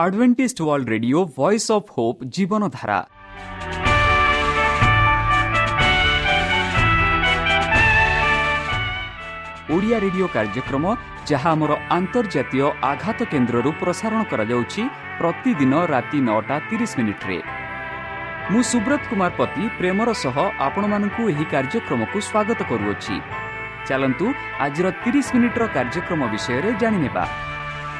world radio voice of hope ଜୀବନଧାରା Odia radio କାର୍ଯ୍ୟକ୍ରମ ଯାହା ଆମର ଆନ୍ତର୍ଜାତୀୟ ଆଘାତ କେନ୍ଦ୍ରରୁ ପ୍ରସାରଣ କରାଯାଉଛି ପ୍ରତିଦିନ ରାତି ନଅଟା ତିରିଶ ମିନିଟ୍ରେ ମୁଁ ସୁବ୍ରତ କୁମାର ପତି ପ୍ରେମର ସହ ଆପଣମାନଙ୍କୁ ଏହି କାର୍ଯ୍ୟକ୍ରମକୁ ସ୍ୱାଗତ କରୁଅଛି ଚାଲନ୍ତୁ ଆଜିର ତିରିଶ ମିନିଟ୍ର କାର୍ଯ୍ୟକ୍ରମ ବିଷୟରେ ଜାଣିନେବା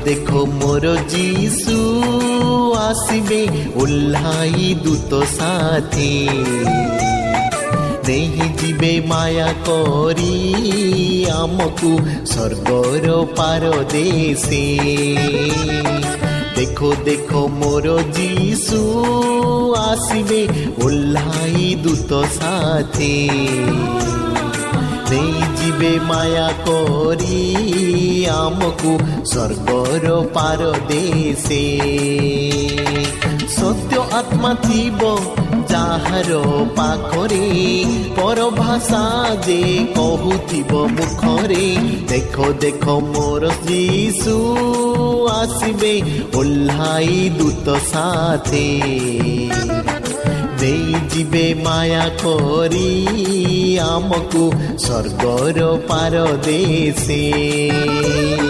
ଦେଖ ଦେଖ ମୋର ଯୀଶୁ ଆସିବେ ଓହ୍ଲାଇ ଦୂତ ସାଥୀ ନେଇ ଯିବେ ମାୟା କରି ଆମକୁ ସ୍ୱର୍ଗର ପାରଦେଶେ ଦେଖ ଦେଖ ମୋର ଯୀଶୁ ଆସିବେ ଓହ୍ଲାଇ ଦୂତ ସାଥୀ ନେଇଯିବେ ମାୟା କରି ଆମକୁ ସ୍ୱର୍ଗର ପାରଦେଶେ ସତ୍ୟ ଆତ୍ମା ଥିବ ଯାହାର ପାଖରେ ପରଭାଷା ଯେ କହୁଥିବ ମୁଖରେ ଦେଖ ଦେଖ ମୋର ଯୀଶୁ ଆସିବେ ଓହ୍ଲାଇ ଦୂତ ସାଥେ ନେଇଯିବେ ମାୟା କରି। ଆମକୁ ସ୍ୱର୍ଗର ପାରଦେଶେ। মরু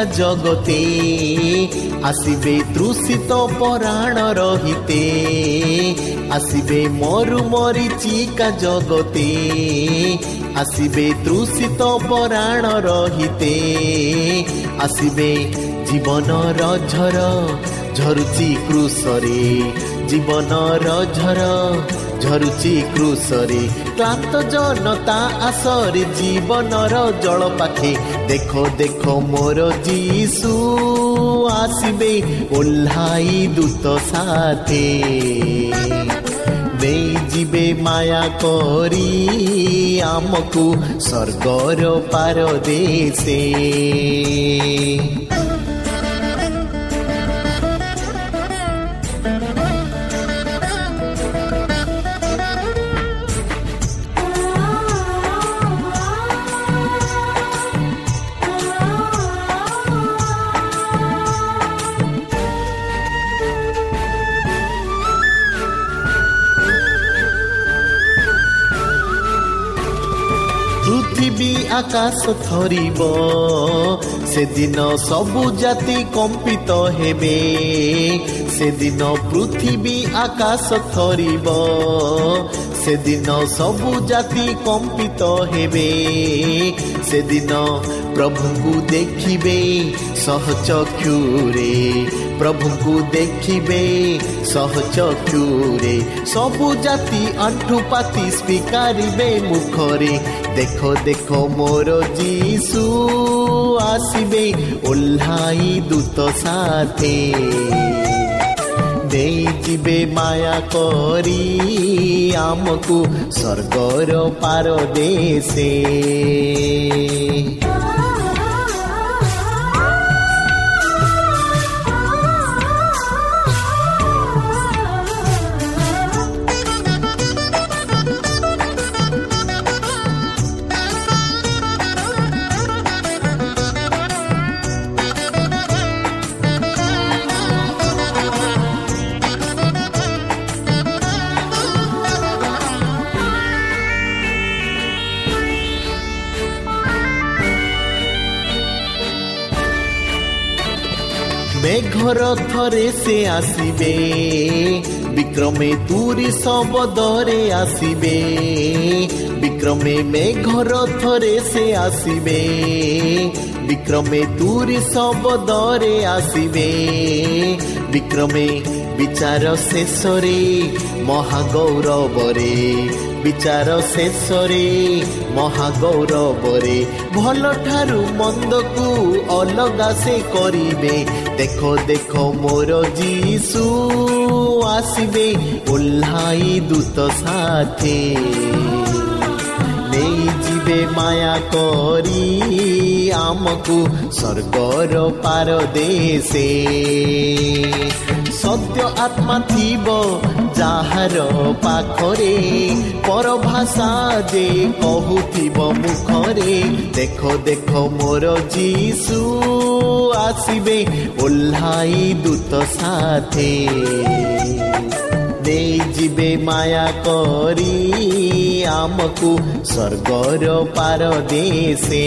ସାରା ଜଗତେ ଆସିବେ ତୃଷିତ ପରାଣ ରହିତେ ଆସିବେ ମରୁ ମରିଚିକା ଜଗତେ ଆସିବେ ତୃଷିତ ପରାଣ ରହିତେ ଆସିବେ ଜୀବନର ଝର ଝରୁଛି କୃଷରେ ଜୀବନର ଝର ଝରୁଚି କୃଷରେ। କ୍ଳାନ୍ତ ଜନତା ଆସରେ ଜୀବନର ଜଳ ପାଖେ ଦେଖ ଦେଖ ମୋର ଯୀଶୁ ଆସିବେ ଓହ୍ଲାଇ ଦୂତ ସାଥେ। ନେଇଯିବେ ମାୟା କରି ଆମକୁ ସ୍ୱର୍ଗର ପାରଦେଶେ। ଆକାଶ ଥରିବ ସେଦିନ ସବୁ ଜାତି କମ୍ପିତ ହେବେ ସେଦିନ ପୃଥିବୀ ଆକାଶ ଥରିବ ସେଦିନ ସବୁ ଜାତି କମ୍ପିତ ହେବେ ସେଦିନ ପ୍ରଭୁଙ୍କୁ ଦେଖିବେ ସହଚକ୍ଷୁରେ ପ୍ରଭୁଙ୍କୁ ଦେଖିବେ ସହଚକ୍ଷୁରେ ସବୁ ଜାତି ଆଣ୍ଠୁ ପାତି ସ୍ୱୀକାରିବେ ମୁଖରେ ଦେଖ ଦେଖ ମୋର ଯୀଶୁ ଆସିବେ ଓହ୍ଲାଇ ଦୂତ ସାଥେ ଦେଇଯିବେ ମାୟା କରି ଆମକୁ ସ୍ୱର୍ଗର ପାରଦେଶେ ମେଘର ଥରେ ସେ ଆସିବେ। ବିକ୍ରମେ ତୁରି ଶବଦରେ ଆସିବେ। ବିକ୍ରମେ ମେଘର ଥରେ ସେ ଆସିବେ। ବିକ୍ରମେ ତୁରି ଶବଦରେ ଆସିବେ। ବିକ୍ରମେ ବିଚାର ଶେଷରେ ମହାଗୌରବରେ ବିଚାର ଶେଷରେ ମହାଗୌରବରେ ଭଲ ଠାରୁ ମନ୍ଦକୁ ଅଲଗା ସେ କରିବେ ଦେଖ ଦେଖ ମୋର ଯୀଶୁ ଆସିବେ ଓହ୍ଲାଇ ଦୂତ ସାଥେ ନେଇଯିବେ ମାୟା କରି ଆମକୁ ସ୍ୱର୍ଗର ପାରଦେଶେ ସତ୍ୟ ଆତ୍ମା ଥିବ ଯାହାର ପାଖରେ ପରଭାଷା ଯେ କହୁଥିବ ମୁଖରେ ଦେଖ ଦେଖ ମୋର ଯୀଶୁ ଆସିବେ ଓହ୍ଲାଇ ଦୂତ ସାଥେ। ଦେଇଯିବେ ମାୟା କରି ଆମକୁ ସ୍ୱର୍ଗର ପାରଦେଶେ।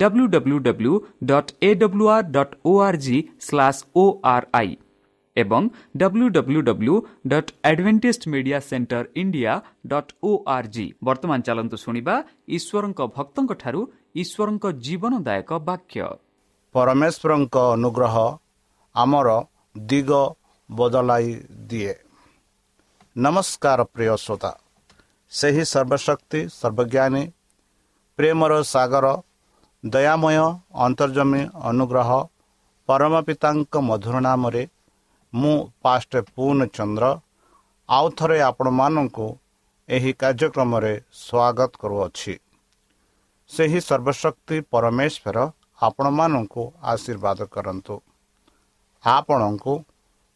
W W W dot A W R dot O R G slash O R I ଏବଂ W W W dot advantage media centre India dot O R G ବର୍ତ୍ତମାନ ଚାଲନ୍ତୁ ଶୁଣିବା ଈଶ୍ୱରଙ୍କ ଭକ୍ତଙ୍କଠାରୁ ଈଶ୍ୱରଙ୍କ ଜୀବନଦାୟକ ବାକ୍ୟ ପରମେଶ୍ୱରଙ୍କ ଅନୁଗ୍ରହ ଆମର ଦିଗ ବଦଳାଇ ଦିଏ ନମସ୍କାର ପ୍ରିୟ ଶ୍ରୋତା ସେହି ସର୍ବଶକ୍ତି ସର୍ବଜ୍ଞାନୀ ପ୍ରେମର ସାଗର ଦୟାମୟ ଅନ୍ତର୍ଜମୀ ଅନୁଗ୍ରହ ପରମ ପିତାଙ୍କ ମଧୁର ନାମରେ ମୁଁ ପାଷ୍ଟ ପୂର୍ଣ୍ଣ ଚନ୍ଦ୍ର ଆଉ ଥରେ ଆପଣମାନଙ୍କୁ ଏହି କାର୍ଯ୍ୟକ୍ରମରେ ସ୍ୱାଗତ କରୁଅଛି। ସେହି ସର୍ବଶକ୍ତି ପରମେଶ୍ୱର ଆପଣମାନଙ୍କୁ ଆଶୀର୍ବାଦ କରନ୍ତୁ। ଆପଣଙ୍କୁ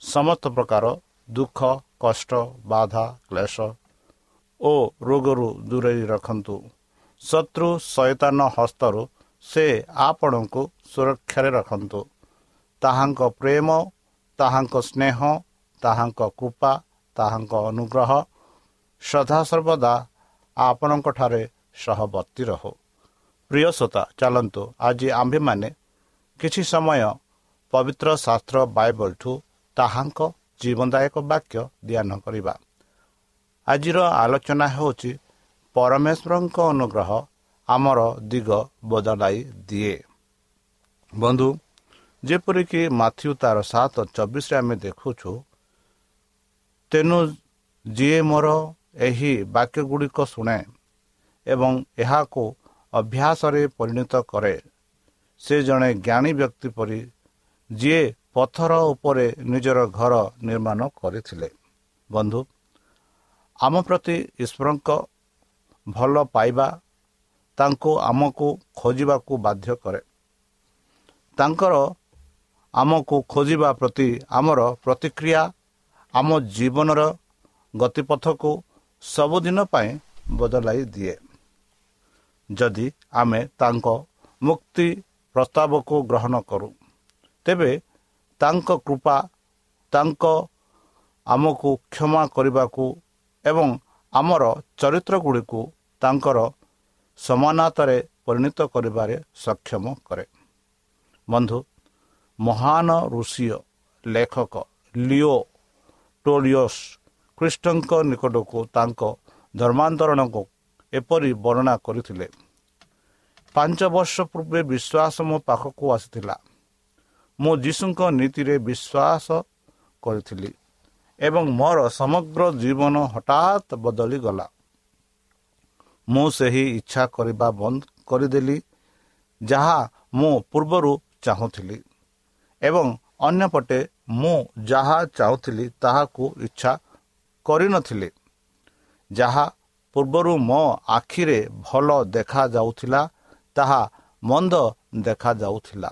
ସମସ୍ତ ପ୍ରକାର ଦୁଃଖ କଷ୍ଟ ବାଧା କ୍ଲେଶ ଓ ରୋଗରୁ ଦୂରେଇ ରଖନ୍ତୁ। ଶତ୍ରୁ ସୈତାନ ହସ୍ତରୁ ସେ ଆପଣଙ୍କୁ ସୁରକ୍ଷାରେ ରଖନ୍ତୁ। ତାହାଙ୍କ ପ୍ରେମ ତାହାଙ୍କ ସ୍ନେହ ତାହାଙ୍କ କୃପା ତାହାଙ୍କ ଅନୁଗ୍ରହ ସଦାସର୍ବଦା ଆପଣଙ୍କଠାରେ ସହବର୍ତ୍ତୀ ରହୁ। ପ୍ରିୟସୋତା ଚାଲନ୍ତୁ ଆଜି ଆମ୍ଭେମାନେ କିଛି ସମୟ ପବିତ୍ର ଶାସ୍ତ୍ର ବାଇବଲଠୁ ତାହାଙ୍କ ଜୀବନଦାୟକ ବାକ୍ୟ ଧ୍ୟାନ କରିବା। ଆଜିର ଆଲୋଚନା ହେଉଛି ପରମେଶ୍ୱରଙ୍କ ଅନୁଗ୍ରହ ଆମର ଦିଗ ବଦଳାଇ ଦିଏ। ବନ୍ଧୁ ଯେପରିକି ମାଥ୍ୟୁ ତାର ସାତ ଚବିଶରେ ଆମେ ଦେଖୁଛୁ ତେଣୁ ଯିଏ ମୋର ଏହି ବାକ୍ୟ ଗୁଡ଼ିକ ଶୁଣେ ଏବଂ ଏହାକୁ ଅଭ୍ୟାସରେ ପରିଣତ କରେ ସେ ଜଣେ ଜ୍ଞାନୀ ବ୍ୟକ୍ତି ପରି ଯିଏ ପଥର ଉପରେ ନିଜର ଘର ନିର୍ମାଣ କରିଥିଲେ। ବନ୍ଧୁ ଆମ ପ୍ରତି ଈଶ୍ୱରଙ୍କ ଭଲ ପାଇବା ତାଙ୍କୁ ଆମକୁ ଖୋଜିବାକୁ ବାଧ୍ୟ କରେ। ତାଙ୍କର ଆମକୁ ଖୋଜିବା ପ୍ରତି ଆମର ପ୍ରତିକ୍ରିୟା ଆମ ଜୀବନର ଗତିପଥକୁ ସବୁଦିନ ପାଇଁ ବଦଳାଇ ଦିଏ। ଯଦି ଆମେ ତାଙ୍କ ମୁକ୍ତି ପ୍ରସ୍ତାବକୁ ଗ୍ରହଣ କରୁ ତେବେ ତାଙ୍କ କୃପା ତାଙ୍କ ଆମକୁ କ୍ଷମା କରିବାକୁ ଏବଂ ଆମର ଚରିତ୍ର ଗୁଡ଼ିକୁ ତାଙ୍କର ସମାନତାରେ ପରିଣତ କରିବାରେ ସକ୍ଷମ କରେ। ବନ୍ଧୁ ମହାନ ଋଷୀୟ ଲେଖକ ଲିଓ ଟୋଲିଓସ୍ ଖ୍ରୀଷ୍ଟଙ୍କ ନିକଟକୁ ତାଙ୍କ ଧର୍ମାନ୍ତରଣକୁ ଏପରି ବର୍ଣ୍ଣନା କରିଥିଲେ। ପାଞ୍ଚ ବର୍ଷ ପୂର୍ବେ ବିଶ୍ୱାସ ମୋ ପାଖକୁ ଆସିଥିଲା। ମୁଁ ଯୀଶୁଙ୍କ ନୀତିରେ ବିଶ୍ୱାସ କରିଥିଲି ଏବଂ ମୋର ସମଗ୍ର ଜୀବନ ହଠାତ୍ ବଦଳିଗଲା। ମୁଁ ସେହି ଇଚ୍ଛା କରିବା ବନ୍ଦ କରିଦେଲି ଯାହା ମୁଁ ପୂର୍ବରୁ ଚାହୁଁଥିଲି ଏବଂ ଅନ୍ୟପଟେ ମୁଁ ଯାହା ଚାହୁଁଥିଲି ତାହାକୁ ଇଚ୍ଛା କରିନଥିଲି ଯାହା ପୂର୍ବରୁ ମୋ ଆଖିରେ ଭଲ ଦେଖାଯାଉଥିଲା ତାହା ମନ୍ଦ ଦେଖାଯାଉଥିଲା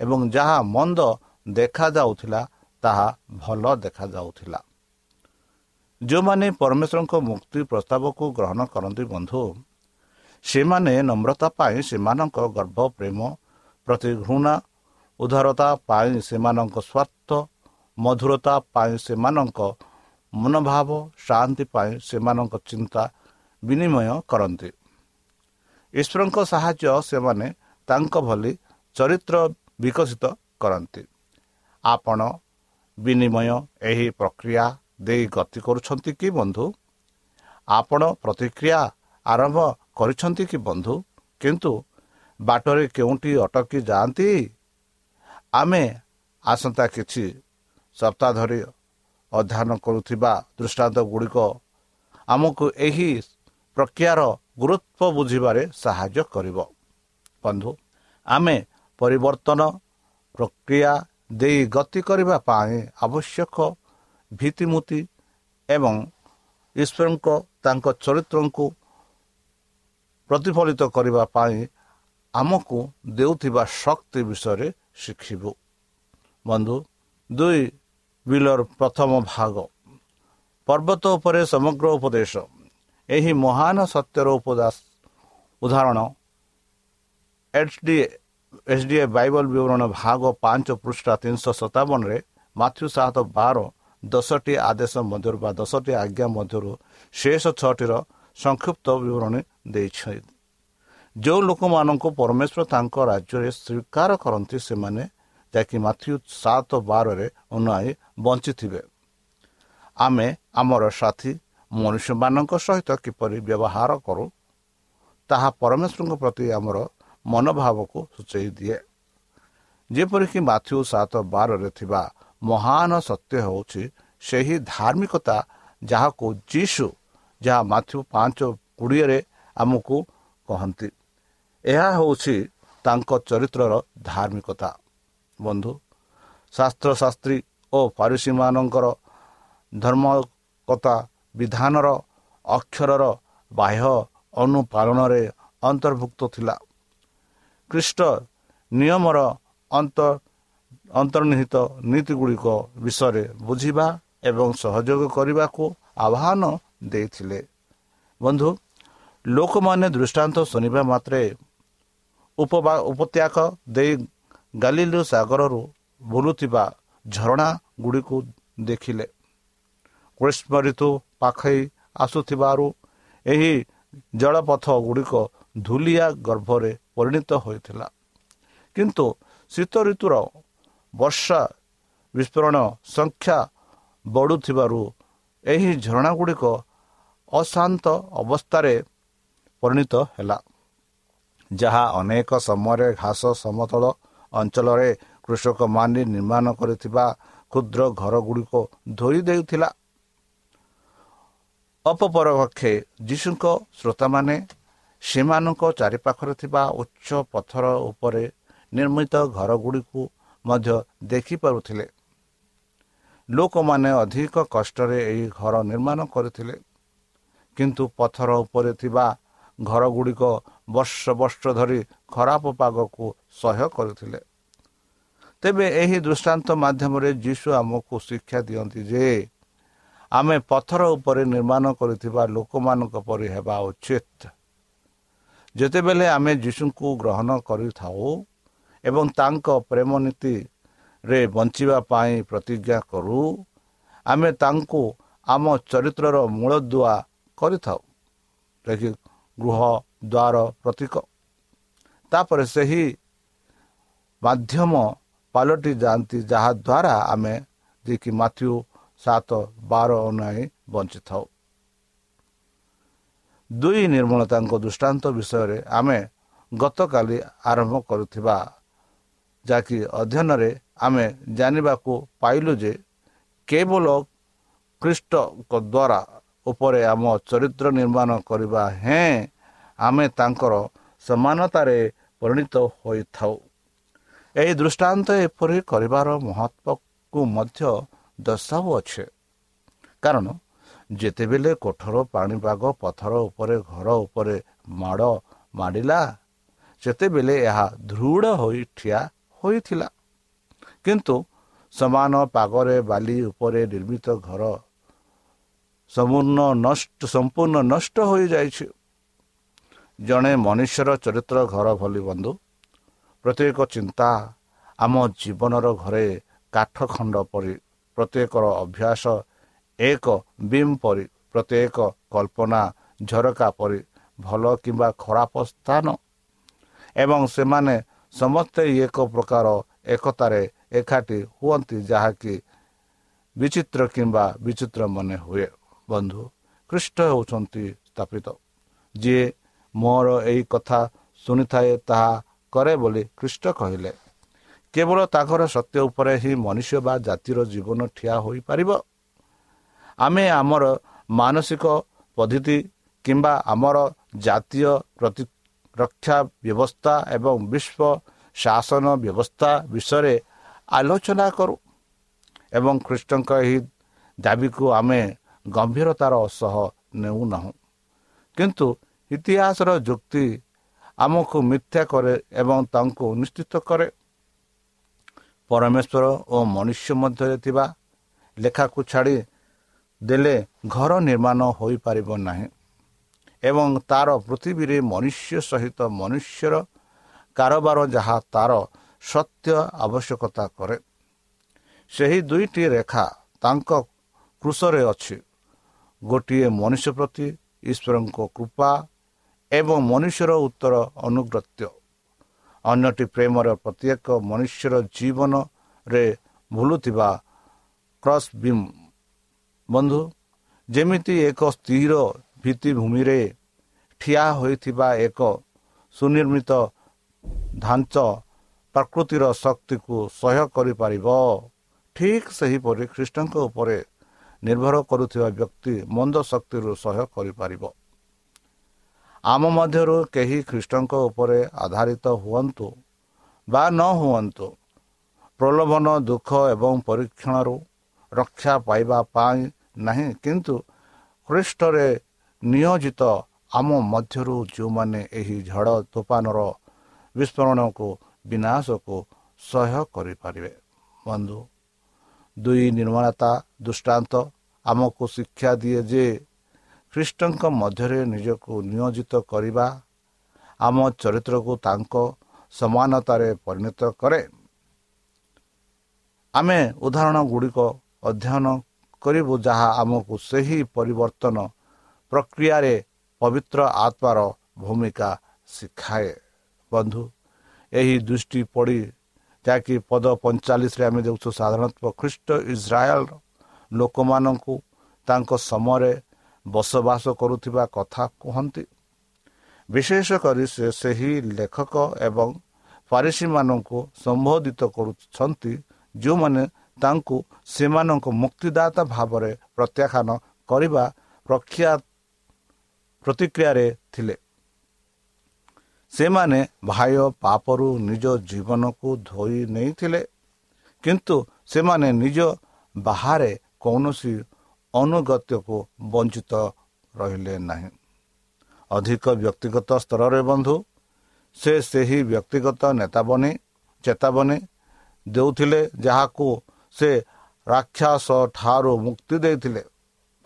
ଏବଂ ଯାହା ମନ୍ଦ ଦେଖାଯାଉଥିଲା ତାହା ଭଲ ଦେଖାଯାଉଥିଲା। ଯେଉଁମାନେ ପରମେଶ୍ୱରଙ୍କ ମୁକ୍ତି ପ୍ରସ୍ତାବକୁ ଗ୍ରହଣ କରନ୍ତି ବନ୍ଧୁ ସେମାନେ ନମ୍ରତା ପାଇଁ ସେମାନଙ୍କ ଗର୍ଭ ପ୍ରେମ ପ୍ରତି ଘୃଣା ଉଦାରତା ପାଇଁ ସେମାନଙ୍କ ସ୍ୱାର୍ଥ ମଧୁରତା ପାଇଁ ସେମାନଙ୍କ ମନୋଭାବ ଶାନ୍ତି ପାଇଁ ସେମାନଙ୍କ ଚିନ୍ତା ବିନିମୟ କରନ୍ତି। ଈଶ୍ୱରଙ୍କ ସାହାଯ୍ୟ ସେମାନେ ତାଙ୍କ ଭଳି ଚରିତ୍ର ବିକଶିତ କରନ୍ତି। ଆପଣ ବିନିମୟ ଏହି ପ୍ରକ୍ରିୟା ଦେଇ ଗତି କରୁଛନ୍ତି କି ବନ୍ଧୁ? ଆପଣ ପ୍ରତିକ୍ରିୟା ଆରମ୍ଭ କରିଛନ୍ତି କି ବନ୍ଧୁ? କିନ୍ତୁ ବାଟରେ କେଉଁଠି ଅଟକି ଯାଆନ୍ତି? ଆମେ ଆସନ୍ତା କିଛି ସପ୍ତାହ ଧରି ଅଧ୍ୟୟନ କରୁଥିବା ଦୃଷ୍ଟାନ୍ତ ଗୁଡ଼ିକ ଆମକୁ ଏହି ପ୍ରକ୍ରିୟାର ଗୁରୁତ୍ୱ ବୁଝିବାରେ ସାହାଯ୍ୟ କରିବ। ବନ୍ଧୁ ଆମେ ପରିବର୍ତ୍ତନ ପ୍ରକ୍ରିୟା ଦେଇ ଗତି କରିବା ପାଇଁ ଆବଶ୍ୟକ ଭିତ୍ତିମୂର୍ତ୍ତି ଏବଂ ଈଶ୍ୱରଙ୍କ ତାଙ୍କ ଚରିତ୍ରଙ୍କୁ ପ୍ରତିଫଳିତ କରିବା ପାଇଁ ଆମକୁ ଦେଉଥିବା ଶକ୍ତି ବିଷୟରେ ଶିଖିବୁ। ବନ୍ଧୁ ଦୁଇ ବିଲର ପ୍ରଥମ ଭାଗ। ପର୍ବତ ଉପରେ ସମଗ୍ର ଉପଦେଶ। ଏହି ମହାନ ସତ୍ୟର ଉପଦାସ ଉଦାହରଣ। H D H D A Bible ବିବରଣ ଭାଗ ପାଞ୍ଚ ପୃଷ୍ଠା ତିନିଶହ ସତାବନରେ ମାଥ୍ୟୁ ସାତ ବାର ଦଶଟି ଆଦେଶ ମଧ୍ୟରୁ ବା ଦଶଟି ଆଜ୍ଞା ମଧ୍ୟରୁ ଶେଷ ଛଅଟିର ସଂକ୍ଷିପ୍ତ ବିବରଣୀ ଦେଇଛନ୍ତି ଯେଉଁ ଲୋକମାନଙ୍କୁ ପରମେଶ୍ୱର ତାଙ୍କ ରାଜ୍ୟରେ ସ୍ୱୀକାର କରନ୍ତି ସେମାନେ ଯାହାକି ମାଥ୍ୟୁ ସାତ ବାରରେ ଅନୁଆଇ ବଞ୍ଚିଥିବେ। ଆମେ ଆମର ସାଥୀ ମନୁଷ୍ୟମାନଙ୍କ ସହିତ କିପରି ବ୍ୟବହାର କରୁ ତାହା ପରମେଶ୍ୱରଙ୍କ ପ୍ରତି ଆମର ମନୋଭାବକୁ ସୂଚାଇ ଦିଏ। ଯେପରିକି ମାଥ୍ୟୁ ସାତ ବାରରେ ଥିବା ମହାନ ସତ୍ୟ ହେଉଛି ସେହି ଧାର୍ମିକତା ଯାହାକୁ ଯୀଶୁ ଯାହା ମାଥ୍ୟୁ ପାଞ୍ଚ କୋଡ଼ିଏରେ ଆମକୁ କହନ୍ତି। ଏହା ହେଉଛି ତାଙ୍କ ଚରିତ୍ରର ଧାର୍ମିକତା। ବନ୍ଧୁ ଶାସ୍ତ୍ରଶାସ୍ତ୍ରୀ ଓ ପାରିସୀମାନଙ୍କର ଧର୍ମକତା ବିଧାନର ଅକ୍ଷରର ବାହ୍ୟ ଅନୁପାଳନରେ ଅନ୍ତର୍ଭୁକ୍ତ ଥିଲା। ଖ୍ରୀଷ୍ଟ ନିୟମର ଅନ୍ତ ଅନ୍ତର୍ନିହିତ ନୀତିଗୁଡ଼ିକ ବିଷୟରେ ବୁଝିବା ଏବଂ ସହଯୋଗ କରିବାକୁ ଆହ୍ୱାନ ଦେଇଥିଲେ। ବନ୍ଧୁ ଲୋକମାନେ ଦୃଷ୍ଟାନ୍ତ ଶୁଣିବା ମାତ୍ରେ ଉପବା ଉପତ୍ୟାଗ ଦେଇ ଗାଲିଲୁ ସାଗରରୁ ବୁଲୁଥିବା ଝରଣା ଗୁଡ଼ିକୁ ଦେଖିଲେ। ଗ୍ରୀଷ୍ମ ଋତୁ ପାଖେଇ ଆସୁଥିବାରୁ ଏହି ଜଳପଥ ଗୁଡ଼ିକ ଧୂଲିଆ ଗର୍ଭରେ ପରିଣତ ହୋଇଥିଲା। କିନ୍ତୁ ଶୀତ ଋତୁର ବର୍ଷା ବିସ୍ଫୋରଣ ସଂଖ୍ୟା ବଢ଼ୁଥିବାରୁ ଏହି ଝରଣା ଗୁଡ଼ିକ ଅଶାନ୍ତ ଅବସ୍ଥାରେ ପରିଣତ ହେଲା ଯାହା ଅନେକ ସମୟରେ ଘାସ ସମତଳ ଅଞ୍ଚଳରେ କୃଷକମାନେ ନିର୍ମାଣ କରିଥିବା କ୍ଷୁଦ୍ର ଘରଗୁଡ଼ିକ ଧୋଇ ଦେଉଥିଲା। ଅପପରପକ୍ଷେ ଯୀଶୁଙ୍କ ଶ୍ରୋତାମାନେ ସେମାନଙ୍କ ଚାରିପାଖରେ ଥିବା ଉଚ୍ଚ ପଥର ଉପରେ ନିର୍ମିତ ଘରଗୁଡ଼ିକୁ ମଧ୍ୟ ଦେଖିପାରୁଥିଲେ। ଲୋକମାନେ ଅଧିକ କଷ୍ଟରେ ଏହି ଘର ନିର୍ମାଣ କରିଥିଲେ। କିନ୍ତୁ ପଥର ଉପରେ ଥିବା ଘରଗୁଡ଼ିକ ବର୍ଷ ବର୍ଷ ଧରି ଖରାପ ପାଗକୁ ସହ୍ୟ କରିଥିଲେ। ତେବେ ଏହି ଦୃଷ୍ଟାନ୍ତ ମାଧ୍ୟମରେ ଯୀଶୁ ଆମକୁ ଶିକ୍ଷା ଦିଅନ୍ତି ଯେ ଆମେ ପଥର ଉପରେ ନିର୍ମାଣ କରିଥିବା ଲୋକମାନଙ୍କ ପରି ହେବା ଉଚିତ। ଯେତେବେଳେ ଆମେ ଯୀଶୁଙ୍କୁ ଗ୍ରହଣ କରିଥାଉ ଏବଂ ତାଙ୍କ ପ୍ରେମ ନୀତି ରେ ବଞ୍ଚିବା ପାଇଁ ପ୍ରତିଜ୍ଞା କରୁ। ଆମେ ତାଙ୍କୁ ଆମ ଚରିତ୍ରର ମୂଳଦୁଆ କରିଥାଉ। ଯାହାକି ଗୃହ ଦ୍ୱାର ପ୍ରତୀକ। ତାପରେ ସେହି ମାଧ୍ୟମ ପାଲଟି ଯାଆନ୍ତି ଯାହାଦ୍ୱାରା ଆମେ ଯିଏକି ମାଥ୍ୟୁ ସାତ ବାର ଅନୁଯାୟୀ ବଞ୍ଚିଥାଉ। ଦୁଇ ନିର୍ମଳତାଙ୍କ ଦୃଷ୍ଟାନ୍ତ ବିଷୟରେ ଆମେ ଗତକାଲି ଆରମ୍ଭ କରୁଥିବା ଯାହାକି ଅଧ୍ୟୟନରେ ଆମେ ଜାଣିବାକୁ ପାଇଲୁ ଯେ କେବଳ ଖ୍ରୀଷ୍ଟଙ୍କ ଦ୍ୱାରା ଉପରେ ଆମ ଚରିତ୍ର ନିର୍ମାଣ କରିବା ହେଁ ଆମେ ତାଙ୍କର ସମାନତାରେ ପରିଣତ ହୋଇଥାଉ। ଏହି ଦୃଷ୍ଟାନ୍ତ ଏପରି କରିବାର ମହତ୍ଵକୁ ମଧ୍ୟ ଦର୍ଶାଉଅଛେ କାରଣ ଯେତେବେଳେ କୋଠର ପାଣିପାଗ ପଥର ଉପରେ ଘର ଉପରେ ମାଡ଼ ମାଡ଼ିଲା ସେତେବେଳେ ଏହା ଦୃଢ଼ ହୋଇ ଠିଆ ହୋଇଥିଲା। କିନ୍ତୁ ସମାନ ପାଗରେ ବାଲି ଉପରେ ନିର୍ମିତ ଘର ସମ୍ପୂର୍ଣ୍ଣ ନଷ୍ଟ ସମ୍ପୂର୍ଣ୍ଣ ନଷ୍ଟ ହୋଇଯାଇଛି। ଜଣେ ମନୁଷ୍ୟର ଚରିତ୍ର ଘର ଭଳି ବନ୍ଧୁ। ପ୍ରତ୍ୟେକ ଚିନ୍ତା ଆମ ଜୀବନର ଘରେ କାଠ ଖଣ୍ଡ ପରି ପ୍ରତ୍ୟେକର ଅଭ୍ୟାସ ଏକ ବିମ୍ ପରି ପ୍ରତ୍ୟେକ କଳ୍ପନା ଝରକା ପରି ଭଲ କିମ୍ବା ଖରାପ ସ୍ଥାନ। ଏବଂ ସେମାନେ ସମସ୍ତେ ଏକ ପ୍ରକାର ଏକତାରେ ଏକାଠି ହୁଅନ୍ତି ଯାହାକି ବିଚିତ୍ର କିମ୍ବା ବିଚିତ୍ର ମନେ ହୁଏ। ବନ୍ଧୁ ଖ୍ରୀଷ୍ଟ ହେଉଛନ୍ତି ସ୍ଥାପିତ। ଯିଏ ମୋର ଏହି କଥା ଶୁଣିଥାଏ ତାହା କରେ ବୋଲି ଖ୍ରୀଷ୍ଟ କହିଲେ। କେବଳ ତାଙ୍କର ସତ୍ୟ ଉପରେ ହିଁ ମନୁଷ୍ୟ ବା ଜାତିର ଜୀବନ ଠିଆ ହୋଇପାରିବ? ଆମେ ଆମର ମାନସିକ ପଦ୍ଧତି କିମ୍ବା ଆମର ଜାତୀୟ ପ୍ରତିରକ୍ଷା ବ୍ୟବସ୍ଥା ଏବଂ ବିଶ୍ୱ ଶାସନ ବ୍ୟବସ୍ଥା ବିଷୟରେ ଆଲୋଚନା କରୁ ଏବଂ ଖ୍ରୀଷ୍ଟଙ୍କ ଏହି ଦାବିକୁ ଆମେ ଗମ୍ଭୀରତାର ସହ ନେଉନାହୁଁ। କିନ୍ତୁ ଇତିହାସର ଯୁକ୍ତି ଆମକୁ ମିଥ୍ୟା କରେ ଏବଂ ତାଙ୍କୁ ନିଶ୍ଚିତ କରେ। ପରମେଶ୍ୱର ଓ ମନୁଷ୍ୟ ମଧ୍ୟରେ ଥିବା ଲେଖାକୁ ଛାଡ଼ି ଦେଲେ ଘର ନିର୍ମାଣ ହୋଇପାରିବ ନାହିଁ। ଏବଂ ତାର ପୃଥିବୀରେ ମନୁଷ୍ୟ ସହିତ ମନୁଷ୍ୟର କାରବାର ଯାହା ତାର ସତ୍ୟ ଆବଶ୍ୟକତା କରେ ସେହି ଦୁଇଟି ରେଖା ତାଙ୍କ କୃଷରେ ଅଛି ଗୋଟିଏ ମନୁଷ୍ୟ ପ୍ରତି ଈଶ୍ୱରଙ୍କ କୃପା ଏବଂ ମନୁଷ୍ୟର ଉତ୍ତର ଅନୁଗ୍ରତ୍ୟ ଅନ୍ୟଟି ପ୍ରେମର ପ୍ରତ୍ୟେକ ମନୁଷ୍ୟର ଜୀବନରେ ଭୁଲୁଥିବା କ୍ରସ୍ ବିମ୍ ବନ୍ଧୁ ଯେମିତି ଏକ ସ୍ଥିର ଭିତ୍ତିଭୂମିରେ ଠିଆ ହୋଇଥିବା ଏକ ସୁନିର୍ମିତ ଢାଞ୍ଚ ପ୍ରକୃତିର ଶକ୍ତିକୁ ସହ୍ୟ କରିପାରିବ। ଠିକ୍ ସେହିପରି ଖ୍ରୀଷ୍ଟଙ୍କ ଉପରେ ନିର୍ଭର କରୁଥିବା ବ୍ୟକ୍ତି ମନ୍ଦ ଶକ୍ତିରୁ ସହ୍ୟ କରିପାରିବ। ଆମ ମଧ୍ୟରୁ କେହି ଖ୍ରୀଷ୍ଟଙ୍କ ଉପରେ ଆଧାରିତ ହୁଅନ୍ତୁ ବା ନ ହୁଅନ୍ତୁ ପ୍ରଲୋଭନ ଦୁଃଖ ଏବଂ ପରୀକ୍ଷଣରୁ ରକ୍ଷା ପାଇବା ପାଇଁ ନାହିଁ କିନ୍ତୁ ଖ୍ରୀଷ୍ଟରେ ନିୟୋଜିତ ଆମ ମଧ୍ୟରୁ ଯେଉଁମାନେ ଏହି ଝଡ଼ ତୋଫାନର ବିସ୍ଫୋରଣକୁ ବିନାଶକୁ ସହ୍ୟ କରିପାରିବେ। ବନ୍ଧୁ ଦୁଇ ନିର୍ମାଣତା ଦୃଷ୍ଟାନ୍ତ ଆମକୁ ଶିକ୍ଷା ଦିଏ ଯେ ଖ୍ରୀଷ୍ଟଙ୍କ ମଧ୍ୟରେ ନିଜକୁ ନିୟୋଜିତ କରିବା ଆମ ଚରିତ୍ରକୁ ତାଙ୍କ ସମାନତାରେ ପରିଣତ କରେ। ଆମେ ଉଦାହରଣ ଗୁଡ଼ିକ ଅଧ୍ୟୟନ କରିବୁ ଯାହା ଆମକୁ ସେହି ପରିବର୍ତ୍ତନ ପ୍ରକ୍ରିୟାରେ ପବିତ୍ର ଆତ୍ମାର ଭୂମିକା ଶିଖାଏ। ବନ୍ଧୁ ଏହି ଦୃଷ୍ଟି ପଡ଼ି ଯାହାକି ପଦ ପଇଁଚାଳିଶରେ ଆମେ ଦେଉଛୁ ସାଧାରଣତଃ ଖ୍ରୀଷ୍ଟ ଇସ୍ରାଏଲ ଲୋକମାନଙ୍କୁ ତାଙ୍କ ସମୟରେ ବସବାସ କରୁଥିବା କଥା କୁହନ୍ତି। ବିଶେଷ କରି ସେ ସେହି ଲେଖକ ଏବଂ ପାରିସୀମାନଙ୍କୁ ସମ୍ବୋଧିତ କରୁଛନ୍ତି ଯେଉଁମାନେ ତାଙ୍କୁ ସେମାନଙ୍କ ମୁକ୍ତିଦାତା ଭାବରେ ପ୍ରତ୍ୟାଖ୍ୟାନ କରିବା ପ୍ରଖ୍ୟା ପ୍ରତିକ୍ରିୟାରେ ଥିଲେ। ସେମାନେ ଭାଇ ପାପରୁ ନିଜ ଜୀବନକୁ ଧୋଇ ନେଇଥିଲେ କିନ୍ତୁ ସେମାନେ ନିଜ ବାହାରେ କୌଣସି ଅନୁଗତ୍ୟକୁ ବଞ୍ଚିତ ରହିଲେ ନାହିଁ। ଅଧିକ ବ୍ୟକ୍ତିଗତ ସ୍ତରରେ ବନ୍ଧୁ ସେ ସେହି ବ୍ୟକ୍ତିଗତ ନେତାବନୀ ଚେତାବନୀ ଦେଉଥିଲେ ଯାହାକୁ ସେ ରାକ୍ଷସ ଠାରୁ ମୁକ୍ତି ଦେଇଥିଲେ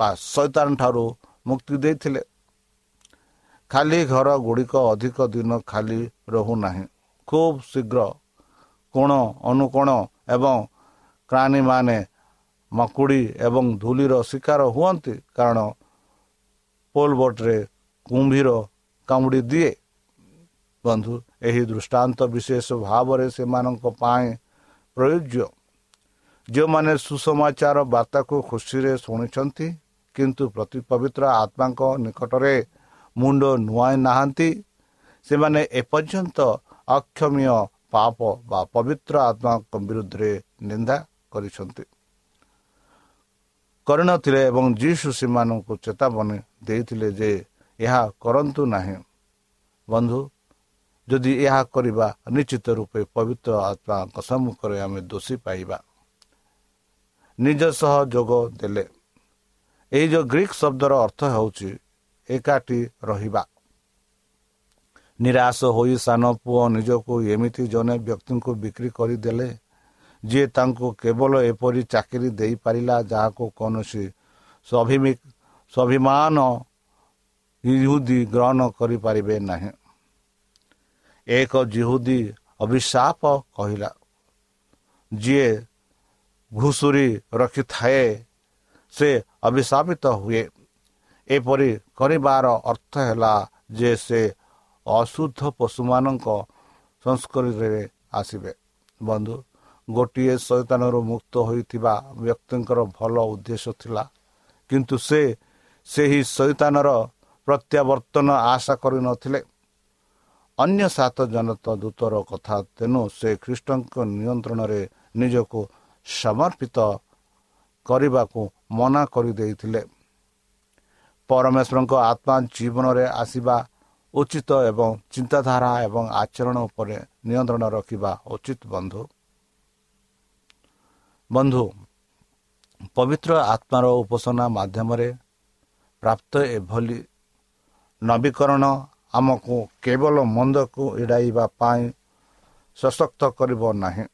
ବା ଶୈତାନ ଠାରୁ ମୁକ୍ତି ଦେଇଥିଲେ। ଖାଲି ଘର ଗୁଡ଼ିକ ଅଧିକ ଦିନ ଖାଲି ରହୁନାହିଁ। ଖୁବ୍ ଶୀଘ୍ର କୋଣ ଅନୁକୋଣ ଏବଂ ପ୍ରାଣୀମାନେ ମକୁଡ଼ି ଏବଂ ଧୂଳିର ଶିକାର ହୁଅନ୍ତି କାରଣ ପୋଲ ବୋଟରେ କୁମ୍ଭୀର କାମୁଡ଼ି ଦିଏ। ବନ୍ଧୁ ଏହି ଦୃଷ୍ଟାନ୍ତ ବିଶେଷ ଭାବରେ ସେମାନଙ୍କ ପାଇଁ ପ୍ରୟୋଜ୍ୟ। ଯେଉଁମାନେ ସୁସମାଚାର ବାର୍ତ୍ତାକୁ ଖୁସିରେ ଶୁଣିଛନ୍ତି କିନ୍ତୁ ପ୍ରତି ପବିତ୍ର ଆତ୍ମାଙ୍କ ନିକଟରେ ମୁଣ୍ଡ ନୁଆଇ ନାହାନ୍ତି। ସେମାନେ ଏପର୍ଯ୍ୟନ୍ତ ଅକ୍ଷମୀୟ ପାପ ବା ପବିତ୍ର ଆତ୍ମାଙ୍କ ବିରୁଦ୍ଧରେ ନିନ୍ଦା କରିଛନ୍ତି। କରିନଥିଲେ ଏବଂ ଯୀଶୁ ସେମାନଙ୍କୁ ଚେତାବନୀ ଦେଇଥିଲେ ଯେ ଏହା କରନ୍ତୁ ନାହିଁ। ବନ୍ଧୁ ଯଦି ଏହା କରିବା ନିଶ୍ଚିତ ରୂପେ ପବିତ୍ର ଆତ୍ମାଙ୍କ ସମ୍ମୁଖରେ ଆମେ ଦୋଷୀ ପାଇବା। ନିଜ ସହ ଯୋଗ ଦେଲେ। ଏହି ଯେଉଁ ଗ୍ରୀକ୍ ଶବ୍ଦର ଅର୍ଥ ହେଉଛି ଏକାଠି ରହିବା। ନିରାଶ ହୋଇ ସାନ ପୁଅ ନିଜକୁ ଏମିତି ଜଣେ ବ୍ୟକ୍ତିଙ୍କୁ ବିକ୍ରି କରିଦେଲେ ଯିଏ ତାଙ୍କୁ କେବଳ ଏପରି ଚାକିରି ଦେଇପାରିଲା ଯାହାକୁ କୌଣସି ସ୍ୱାଭିମାନ ଇହୁଦି ଗ୍ରହଣ କରିପାରିବେ ନାହିଁ। ଏକ ଜିହୁଦୀ ଅଭିଶାପ କହିଲା ଯିଏ ଘୁଷୁରୀ ରଖିଥାଏ ସେ ଅଭିଶାପିତ ହୁଏ। ଏପରି କରିବାର ଅର୍ଥ ହେଲା ଯେ ସେ ଅଶୁଦ୍ଧ ପଶୁମାନଙ୍କ ସଂସ୍କୃତିରେ ଆସିବେ। ବନ୍ଧୁ ଗୋଟିଏ ଶୈତାନରୁ ମୁକ୍ତ ହୋଇଥିବା ବ୍ୟକ୍ତିଙ୍କର ଭଲ ଉଦ୍ଦେଶ୍ୟ ଥିଲା। କିନ୍ତୁ ସେ ସେହି ଶୈତାନର ପ୍ରତ୍ୟାବର୍ତ୍ତନ ଆଶା କରିନଥିଲେ ଅନ୍ୟ ସାତ ଜନତ ଦୂତର କଥା ତେଣୁ ସେ ଖ୍ରୀଷ୍ଟଙ୍କ ନିୟନ୍ତ୍ରଣରେ ନିଜକୁ ସମର୍ପିତ କରିବାକୁ ମନା କରିଦେଇଥିଲେ। ପରମେଶ୍ୱରଙ୍କ ଆତ୍ମା ଜୀବନରେ ଆସିବା ଉଚିତ ଏବଂ ଚିନ୍ତାଧାରା ଏବଂ ଆଚରଣ ଉପରେ ନିୟନ୍ତ୍ରଣ ରଖିବା ଉଚିତ ବନ୍ଧୁ। ବନ୍ଧୁ ପବିତ୍ର ଆତ୍ମାର ଉପାସନା ମାଧ୍ୟମରେ ପ୍ରାପ୍ତ ଏଭଳି ନବୀକରଣ ଆମକୁ କେବଳ ମନ୍ଦକୁ ଏଡ଼ାଇବା ପାଇଁ ସଶକ୍ତ କରିବ ନାହିଁ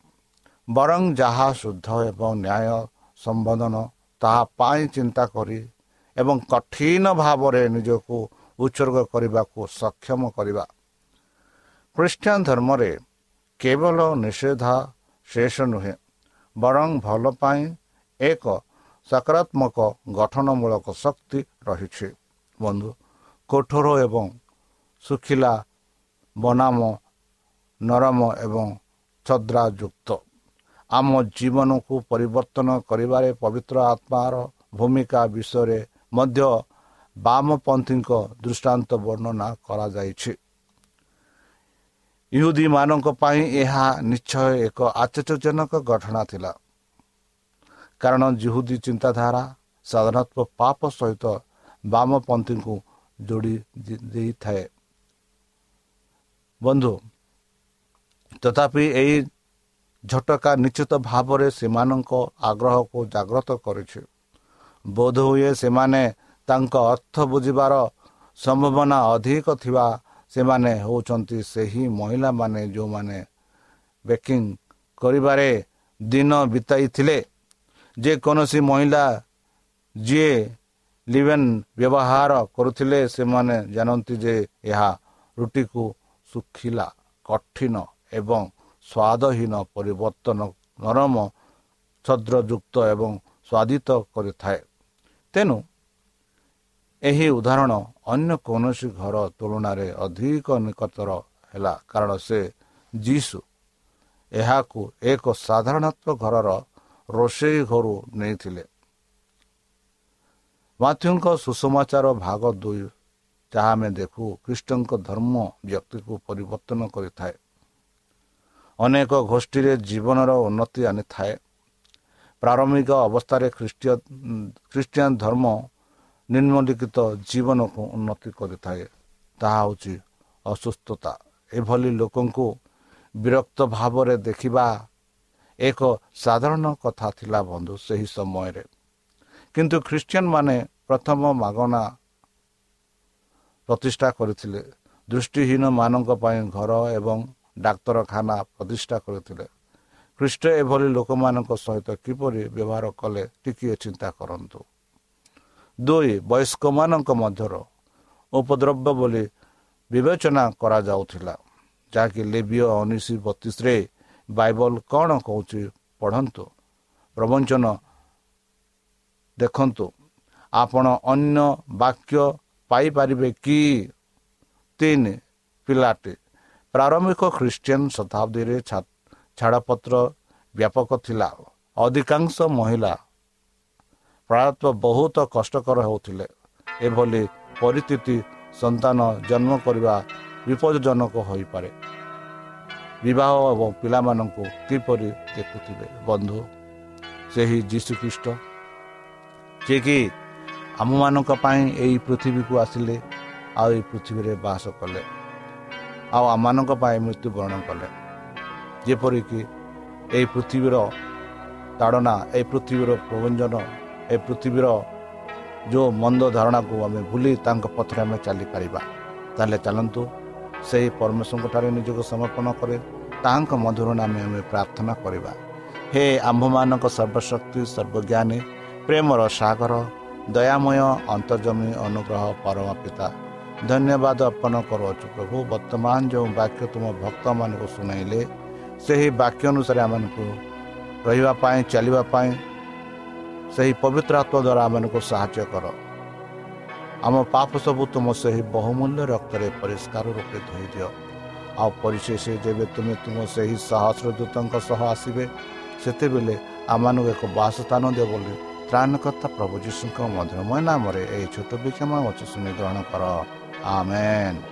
ବରଂ ଯାହା ଶୁଦ୍ଧ ଏବଂ ନ୍ୟାୟ ସମ୍ବୋଧନ ତାହା ପାଇଁ ଚିନ୍ତା କରି ଏବଂ କଠିନ ଭାବରେ ନିଜକୁ ଉତ୍ସର୍ଗ କରିବାକୁ ସକ୍ଷମ କରିବା। ଖ୍ରୀଷ୍ଟିଆନ ଧର୍ମରେ କେବଳ ନିଷେଧ ଶେଷ ନୁହେଁ ବରଂ ଭଲ ପାଇଁ ଏକ ସକାରାତ୍ମକ ଗଠନମୂଳକ ଶକ୍ତି ରହିଛି। ବନ୍ଧୁ କଠୋର ଏବଂ ଶୁଖିଲା ବନାମ ନରମ ଏବଂ ଛଦ୍ରାଯୁକ୍ତ ଆମ ଜୀବନକୁ ପରିବର୍ତ୍ତନ କରିବାରେ ପବିତ୍ର ଆତ୍ମାର ଭୂମିକା ବିଷୟରେ ମଧ୍ୟ ବାମପନ୍ଥୀଙ୍କ ଦୃଷ୍ଟାନ୍ତ ବର୍ଣ୍ଣନା କରାଯାଇଛି। ଇହୁଦୀମାନଙ୍କ ପାଇଁ ଏହା ନିଶ୍ଚୟ ଏକ ଆଶ୍ଚର୍ଯ୍ୟଜନକ ଘଟଣା ଥିଲା। କାରଣ ଜିହୁଦୀ ଚିନ୍ତାଧାରା ସାଧାରଣତଃ ପାପ ସହିତ ବାମପନ୍ଥୀଙ୍କୁ ଯୋଡ଼ି ଦେଇଥାଏ। ବନ୍ଧୁ ତଥାପି ଏହି ଝଟକା ନିଶ୍ଚିତ ଭାବରେ ସେମାନଙ୍କ ଆଗ୍ରହକୁ ଜାଗ୍ରତ କରିଛି। ବୋଧହୁଏ ସେମାନେ ତାଙ୍କ ଅର୍ଥ ବୁଝିବାର ସମ୍ଭାବନା ଅଧିକ ଥିବା ସେମାନେ ହେଉଛନ୍ତି ସେହି ମହିଳାମାନେ ଯେଉଁମାନେ ବେକିଂ କରିବାରେ ଦିନ ବିତାଇଥିଲେ। ଯେକୌଣସି ମହିଳା ଯିଏ ଲିଭେନ୍ ବ୍ୟବହାର କରୁଥିଲେ ସେମାନେ ଜାଣନ୍ତି ଯେ ଏହା ରୁଟିକୁ ଶୁଖିଲା କଠିନ ଏବଂ ସ୍ୱାଦହୀନ ପରିବର୍ତ୍ତନ ନରମ ଛଦ୍ରଯୁକ୍ତ ଏବଂ ସ୍ୱାଦିତ କରିଥାଏ। ତେଣୁ ଏହି ଉଦାହରଣ ଅନ୍ୟ କୌଣସି ଘର ତୁଳନାରେ ଅଧିକ ନିକଟର ହେଲା କାରଣ ସେ ଯୀଶୁ ଏହାକୁ ଏକ ସାଧାରଣତଃ ଘରର ରୋଷେଇ ଘରୁ ନେଇଥିଲେ। ମାଥ୍ୟୁଙ୍କ ସୁସମାଚାର ଭାଗ ଦୁଇ ଯାହା ଆମେ ଦେଖୁ ଖ୍ରୀଷ୍ଟଙ୍କ ଧର୍ମ ବ୍ୟକ୍ତିକୁ ପରିବର୍ତ୍ତନ କରିଥାଏ। ଅନେକ ଗୋଷ୍ଠୀରେ ଜୀବନର ଉନ୍ନତି ଆଣିଥାଏ। ପ୍ରାରମ୍ଭିକ ଅବସ୍ଥାରେ ଖ୍ରୀଷ୍ଟ ଖ୍ରୀଷ୍ଟିଆନ ଧର୍ମ ନିମ୍ନଲିଖିତ ଜୀବନକୁ ଉନ୍ନତି କରିଥାଏ। ତାହା ହେଉଛି ଅସୁସ୍ଥତା। ଏଭଳି ଲୋକଙ୍କୁ ବିରକ୍ତ ଭାବରେ ଦେଖିବା ଏକ ସାଧାରଣ କଥା ଥିଲା ବନ୍ଧୁ ସେହି ସମୟରେ। କିନ୍ତୁ ଖ୍ରୀଷ୍ଟିଆନ ମାନେ ପ୍ରଥମ ମାଗଣା ପ୍ରତିଷ୍ଠା କରିଥିଲେ। ଦୃଷ୍ଟିହୀନ ମାନଙ୍କ ପାଇଁ ଘର ଏବଂ ଡାକ୍ତରଖାନା ପ୍ରତିଷ୍ଠା କରିଥିଲେ। ଖ୍ରୀଷ୍ଟ ଏଭଳି ଲୋକମାନଙ୍କ ସହିତ କିପରି ବ୍ୟବହାର କଲେ ଟିକିଏ ଚିନ୍ତା କରନ୍ତୁ। ଦୁଇ ବୟସ୍କମାନଙ୍କ ମଧ୍ୟର ଉପଦ୍ରବ୍ୟ ବୋଲି ବିବେଚନା କରାଯାଉଥିଲା ଯାହାକି ଲେବିୟ ଉଣେଇଶ ବତିଶରେ ବାଇବଲ କ'ଣ କହୁଛି ପଢ଼ନ୍ତୁ। ପ୍ରବଞ୍ଚନ ଦେଖନ୍ତୁ ଆପଣ ଅନ୍ୟ ବାକ୍ୟ ପାଇପାରିବେ କି? ତିନି ପିଲାଟି ପ୍ରାରମ୍ଭିକ ଖ୍ରୀଷ୍ଟିଆନ ଶତାବ୍ଦୀରେ ଛାଡ଼ପତ୍ର ବ୍ୟାପକ ଥିଲା। ଅଧିକାଂଶ ମହିଳା ପ୍ରାୟତଃ ବହୁତ କଷ୍ଟକର ହେଉଥିଲେ। ଏଭଳି ପରିସ୍ଥିତି ସନ୍ତାନ ଜନ୍ମ କରିବା ବିପଦଜନକ ହୋଇପାରେ। ବିବାହ ଏବଂ ପିଲାମାନଙ୍କୁ କିପରି ଦେଖୁଥିବେ ବନ୍ଧୁ? ସେହି ଯୀଶୁଖ୍ରୀଷ୍ଟ। ଯିଏକି ଆମମାନଙ୍କ ପାଇଁ ଏହି ପୃଥିବୀକୁ ଆସିଲେ ଆଉ ଏହି ପୃଥିବୀରେ ବାସ କଲେ। ଆଉ ଆମମାନଙ୍କ ପାଇଁ ମୃତ୍ୟୁବରଣ କଲେ। ଯେପରିକି ଏହି ପୃଥିବୀର ତାଡ଼ନା ଏହି ପୃଥିବୀର ପ୍ରବଞ୍ଜନ ଏ ପୃଥିବୀର ଯେଉଁ ମନ୍ଦ ଧାରଣାକୁ ଆମେ ଭୁଲି ତାଙ୍କ ପଥରେ ଆମେ ଚାଲିପାରିବା ତାହେଲେ ଚାଲନ୍ତୁ ସେହି ପରମେଶ୍ୱରଙ୍କଠାରେ ନିଜକୁ ସମର୍ପଣ କରେ ତାହାଙ୍କ ମଧୁର ନାମେ ଆମେ ପ୍ରାର୍ଥନା କରିବା। ହେ ଆମ୍ଭମାନଙ୍କ ସର୍ବଶକ୍ତି ସର୍ବଜ୍ଞାନୀ ପ୍ରେମର ସାଗର ଦୟାମୟ ଅନ୍ତର୍ଜମୀ ଅନୁଗ୍ରହ ପରମ ପିତା ଧନ୍ୟବାଦ ଅର୍ପଣ କରୁଅଛୁ ପ୍ରଭୁ। ବର୍ତ୍ତମାନ ଯେଉଁ ବାକ୍ୟ ତୁମ ଭକ୍ତମାନଙ୍କୁ ଶୁଣାଇଲେ ସେହି ବାକ୍ୟ ଅନୁସାରେ ଆମମାନଙ୍କୁ ରହିବା ପାଇଁ ଚାଲିବା ପାଇଁ ସେହି ପବିତ୍ର ଆତ୍ମ ଦ୍ୱାରା ଆମମାନଙ୍କୁ ସାହାଯ୍ୟ କର। ଆମ ପାପ ସବୁ ତୁମ ସେହି ବହୁମୂଲ୍ୟ ରକ୍ତରେ ପରିଷ୍କାର ରୂପେ ଧୋଇ ଦିଅ। ଆଉ ପରିଶେଷ ଯେବେ ତୁମେ ତୁମ ସେହି ସହସ୍ର ଦୂତଙ୍କ ସହ ଆସିବେ ସେତେବେଳେ ଆମମାନଙ୍କୁ ଏକ ବାସସ୍ଥାନ ଦିଅ ବୋଲି ତ୍ରାଣକର୍ତ୍ତା ପ୍ରଭୁ ଯୀଶୁଙ୍କ ମଧୁରମୟ ନାମରେ ଏହି ଛୋଟ ବିକ୍ଷମ ଅଛି ଶୁଣି ଗ୍ରହଣ କର। ଆମେନ୍।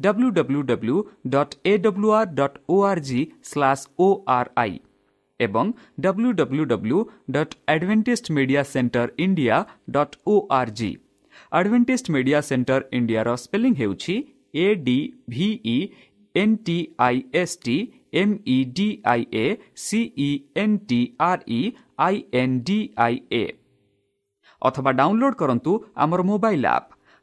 W W W dot A W R dot O R G slash O R I ଏବଂ W W W dot advantage media centre India dot O R G advantage media centre ଇଣ୍ଡିଆର ସ୍ପେଲିଂ ହେଉଛି A D V E N T I S T M E D I A C E N T R E I N D I A ଅଥବା download କରନ୍ତୁ ଆମର mobile app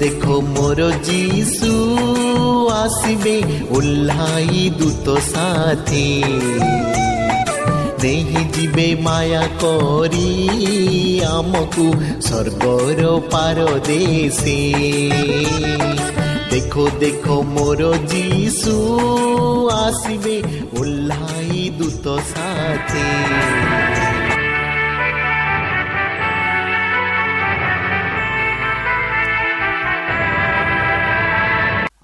ଦେଖ ମୋର ଯୀଶୁ ଆସିବେ ଓହ୍ଲାଇ ଦୂତ ସାଥୀ ନେଇ ଯିବେ ମାୟା କରି ଆମକୁ ସ୍ୱର୍ଗର ପାରଦେଶେ ଦେଖ ଦେଖ ମୋର ଯୀଶୁ ଆସିବେ ଓହ୍ଲାଇ ଦୂତ ସାଥୀ